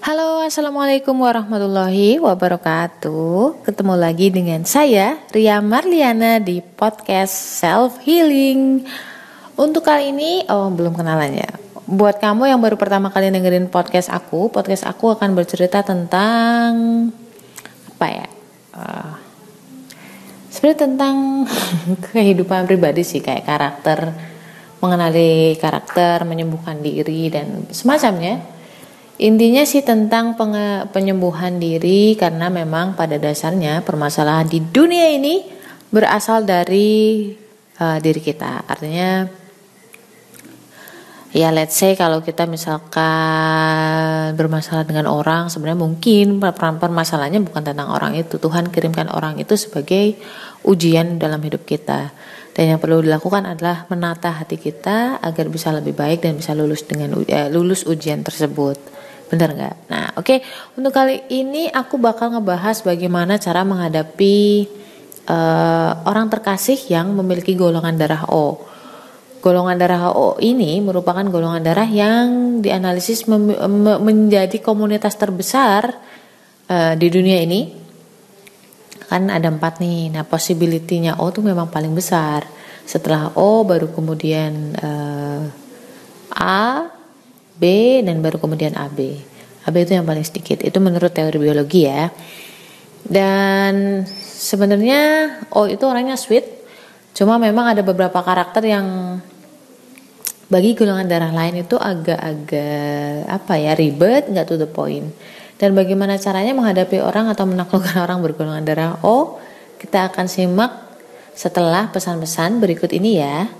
Halo, assalamualaikum warahmatullahi wabarakatuh. Ketemu lagi dengan saya Ria Marliana di podcast Self Healing. Untuk kali ini, oh belum kenalan ya. Buat kamu yang baru pertama kali dengerin podcast aku, podcast aku akan bercerita tentang apa ya? Uh, Sebenarnya tentang kehidupan pribadi sih kayak karakter, mengenali karakter, menyembuhkan diri dan semacamnya Intinya sih tentang penyembuhan diri karena memang pada dasarnya permasalahan di dunia ini berasal dari uh, diri kita. Artinya ya let's say kalau kita misalkan bermasalah dengan orang sebenarnya mungkin permasalahannya bukan tentang orang itu. Tuhan kirimkan orang itu sebagai ujian dalam hidup kita. Dan yang perlu dilakukan adalah menata hati kita agar bisa lebih baik dan bisa lulus dengan uh, lulus ujian tersebut. Bener nggak? Nah, oke. Okay. Untuk kali ini aku bakal ngebahas bagaimana cara menghadapi uh, orang terkasih yang memiliki golongan darah O. Golongan darah O ini merupakan golongan darah yang dianalisis menjadi komunitas terbesar uh, di dunia ini. Kan ada empat nih. Nah, possibility-nya O tuh memang paling besar. Setelah O baru kemudian uh, A, B dan baru kemudian AB. AB itu yang paling sedikit. Itu menurut teori biologi ya. Dan sebenarnya O itu orangnya sweet. Cuma memang ada beberapa karakter yang bagi golongan darah lain itu agak-agak apa ya ribet, nggak to the point. Dan bagaimana caranya menghadapi orang atau menaklukkan orang bergolongan darah O? Kita akan simak setelah pesan-pesan berikut ini ya.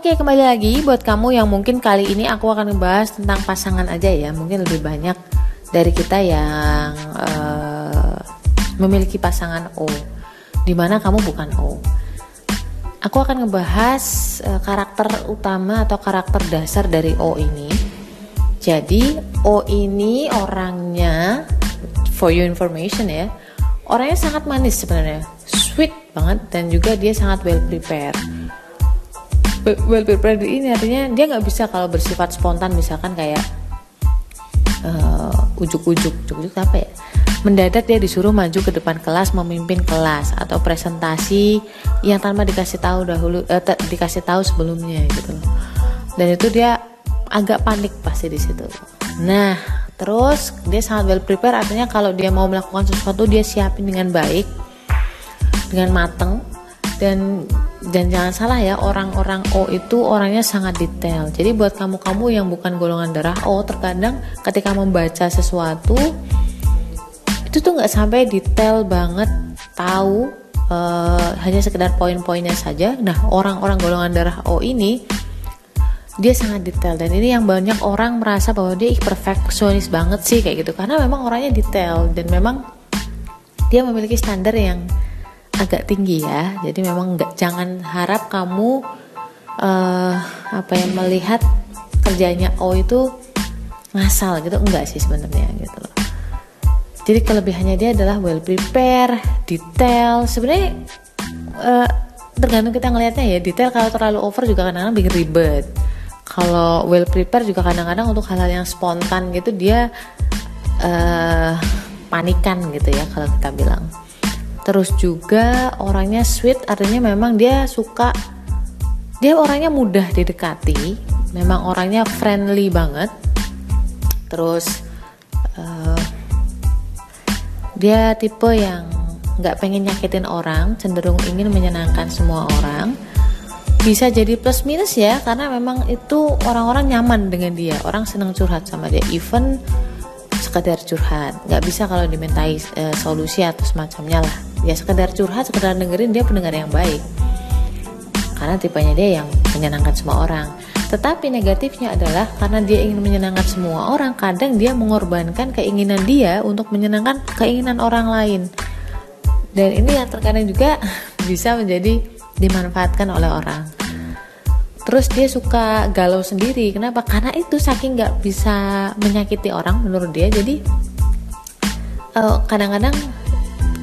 Oke kembali lagi buat kamu yang mungkin kali ini aku akan membahas tentang pasangan aja ya. Mungkin lebih banyak dari kita yang uh, memiliki pasangan O di mana kamu bukan O. Aku akan ngebahas uh, karakter utama atau karakter dasar dari O ini. Jadi O ini orangnya for your information ya orangnya sangat manis sebenarnya. Sweet banget dan juga dia sangat well prepared well prepared ini artinya dia nggak bisa kalau bersifat spontan misalkan kayak uh, ujuk-ujuk ujuk-ujuk apa ya? Mendadak dia disuruh maju ke depan kelas memimpin kelas atau presentasi yang tanpa dikasih tahu dahulu uh, dikasih tahu sebelumnya gitu loh. Dan itu dia agak panik pasti di situ. Nah terus dia sangat well prepared artinya kalau dia mau melakukan sesuatu dia siapin dengan baik dengan mateng dan dan jangan salah ya orang-orang O itu orangnya sangat detail. Jadi buat kamu-kamu yang bukan golongan darah O terkadang ketika membaca sesuatu itu tuh nggak sampai detail banget tahu uh, hanya sekedar poin-poinnya saja. Nah orang-orang golongan darah O ini dia sangat detail. Dan ini yang banyak orang merasa bahwa dia perfeksionis banget sih kayak gitu. Karena memang orangnya detail dan memang dia memiliki standar yang agak tinggi ya. Jadi memang nggak jangan harap kamu uh, apa yang melihat kerjanya O itu ngasal gitu. Enggak sih sebenarnya gitu loh. Jadi kelebihannya dia adalah well prepare detail. Sebenarnya uh, tergantung kita ngelihatnya ya. Detail kalau terlalu over juga kadang-kadang bikin ribet. Kalau well prepare juga kadang-kadang untuk hal-hal yang spontan gitu dia uh, panikan gitu ya kalau kita bilang terus juga orangnya sweet artinya memang dia suka. Dia orangnya mudah didekati memang orangnya friendly banget. Terus uh, dia tipe yang nggak pengen nyakitin orang cenderung ingin menyenangkan semua orang. Bisa jadi plus minus ya karena memang itu orang-orang nyaman dengan dia. Orang senang curhat sama dia even sekedar curhat. Nggak bisa kalau dimintai e, solusi atau semacamnya lah ya sekedar curhat sekedar dengerin dia pendengar yang baik. Karena tipenya dia yang menyenangkan semua orang. Tetapi negatifnya adalah karena dia ingin menyenangkan semua orang kadang dia mengorbankan keinginan dia untuk menyenangkan keinginan orang lain. Dan ini yang terkadang juga bisa menjadi dimanfaatkan oleh orang. Terus dia suka galau sendiri. Kenapa? Karena itu saking nggak bisa menyakiti orang menurut dia. Jadi kadang eh, kadang-kadang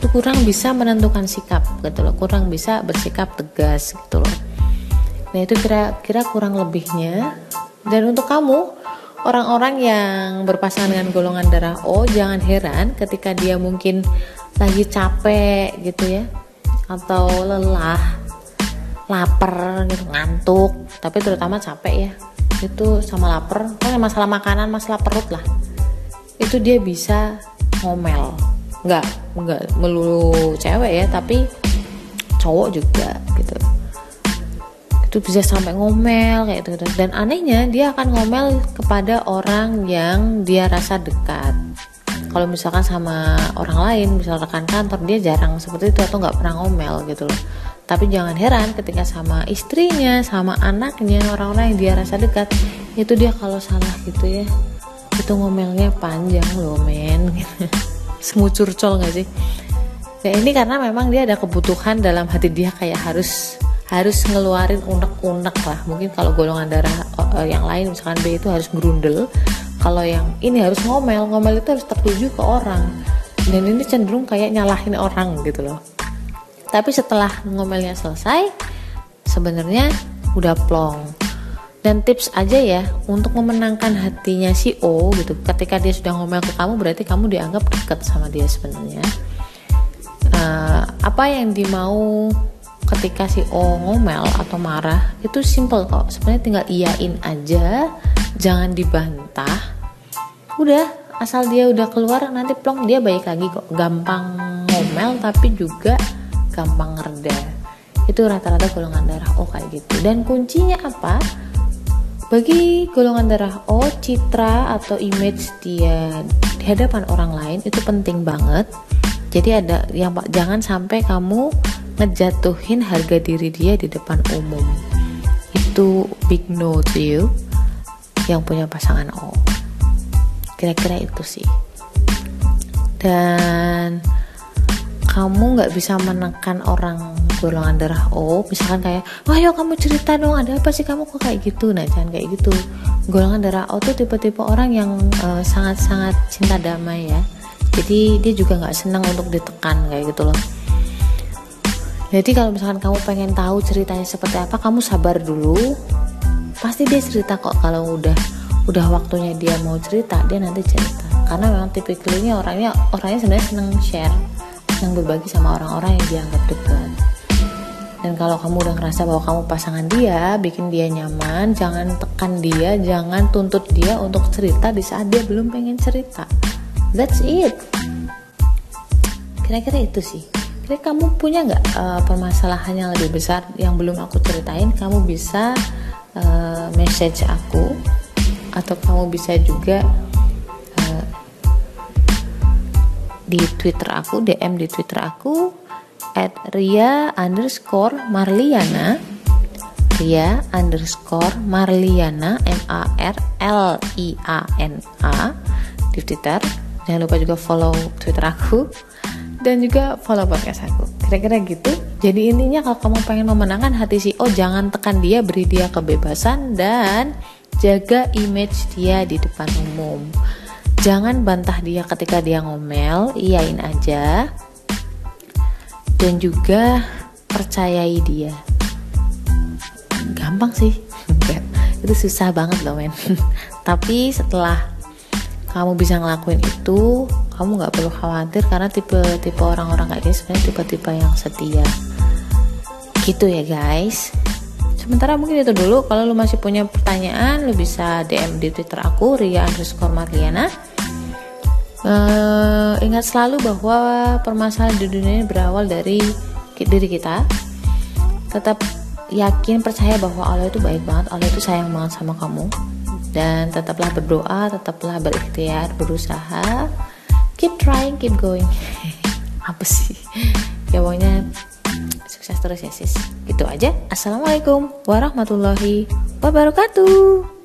itu kurang bisa menentukan sikap gitu loh. Kurang bisa bersikap tegas gitu loh. Nah itu kira-kira kurang lebihnya. Dan untuk kamu orang-orang yang berpasangan dengan golongan darah O jangan heran ketika dia mungkin lagi capek gitu ya. Atau lelah lapar gitu ngantuk. Tapi terutama capek ya. Itu sama lapar. Kan masalah makanan masalah perut lah. Itu dia bisa ngomel nggak nggak melulu cewek ya tapi cowok juga gitu. Itu bisa sampai ngomel kayak gitu dan anehnya dia akan ngomel kepada orang yang dia rasa dekat. Kalau misalkan sama orang lain misal rekan kantor dia jarang seperti itu atau nggak pernah ngomel gitu loh. Tapi jangan heran ketika sama istrinya sama anaknya orang-orang yang dia rasa dekat itu dia kalau salah gitu ya. Itu ngomelnya panjang loh men semua curcol gak sih? Nah ini karena memang dia ada kebutuhan dalam hati dia kayak harus harus ngeluarin unek-unek lah. Mungkin kalau golongan darah uh, yang lain misalkan B itu harus gerundel kalau yang ini harus ngomel ngomel itu harus tertuju ke orang. Dan ini cenderung kayak nyalahin orang gitu loh. Tapi setelah ngomelnya selesai sebenarnya udah plong dan tips aja ya untuk memenangkan hatinya si O gitu. Ketika dia sudah ngomel ke kamu berarti kamu dianggap deket sama dia sebenarnya. Uh, apa yang dimau ketika si O ngomel atau marah itu simple kok. Sebenarnya tinggal iyain aja jangan dibantah. Udah asal dia udah keluar nanti plong dia baik lagi kok. Gampang ngomel tapi juga gampang reda itu rata-rata golongan darah O kayak gitu. Dan kuncinya apa bagi golongan darah O citra atau image dia di hadapan orang lain itu penting banget. Jadi ada yang jangan sampai kamu ngejatuhin harga diri dia di depan umum. Itu big no to you yang punya pasangan O. Kira-kira itu sih. Dan kamu nggak bisa menekan orang golongan darah O misalkan kayak wah yuk kamu cerita dong ada apa sih kamu kok kayak gitu? Nah jangan kayak gitu. Golongan darah O tuh tipe-tipe orang yang eh, sangat-sangat uh, cinta damai ya. Jadi dia juga nggak senang untuk ditekan kayak gitu loh. Jadi kalau misalkan kamu pengen tahu ceritanya seperti apa kamu sabar dulu. Pasti dia cerita kok kalau udah udah waktunya dia mau cerita dia nanti cerita. Karena memang tipikalnya orangnya orangnya sebenarnya seneng share yang berbagi sama orang-orang yang dianggap dekat. Dan kalau kamu udah ngerasa bahwa kamu pasangan dia bikin dia nyaman jangan tekan dia jangan tuntut dia untuk cerita di saat dia belum pengen cerita. That's it. Kira-kira itu sih. Kira kamu punya nggak uh, permasalahan yang lebih besar yang belum aku ceritain? Kamu bisa uh, message aku atau kamu bisa juga di Twitter aku, DM di Twitter aku at Ria underscore Marliana. Ria underscore Marliana M A R L I A N A di Twitter. Jangan lupa juga follow Twitter aku dan juga follow podcast aku. Kira-kira gitu. Jadi intinya kalau kamu pengen memenangkan hati si O jangan tekan dia beri dia kebebasan dan jaga image dia di depan umum jangan bantah dia ketika dia ngomel iyain aja. Dan juga percayai dia. Gampang sih. Itu susah banget loh men. Tapi setelah kamu bisa ngelakuin itu kamu nggak perlu khawatir karena tipe tipe orang-orang kayak gini sebenarnya tipe-tipe yang setia. Gitu ya guys. Sementara mungkin itu dulu. Kalau lu masih punya pertanyaan lu bisa DM di twitter aku Ria underscore Marliana Uh, ingat selalu bahwa permasalahan di dunia ini berawal dari diri kita. Tetap yakin percaya bahwa Allah itu baik banget, Allah itu sayang banget sama kamu. Dan tetaplah berdoa, tetaplah berikhtiar, berusaha. Keep trying, keep going. Apa sih? Ya pokoknya sukses terus ya sis. Gitu aja. Assalamualaikum warahmatullahi wabarakatuh.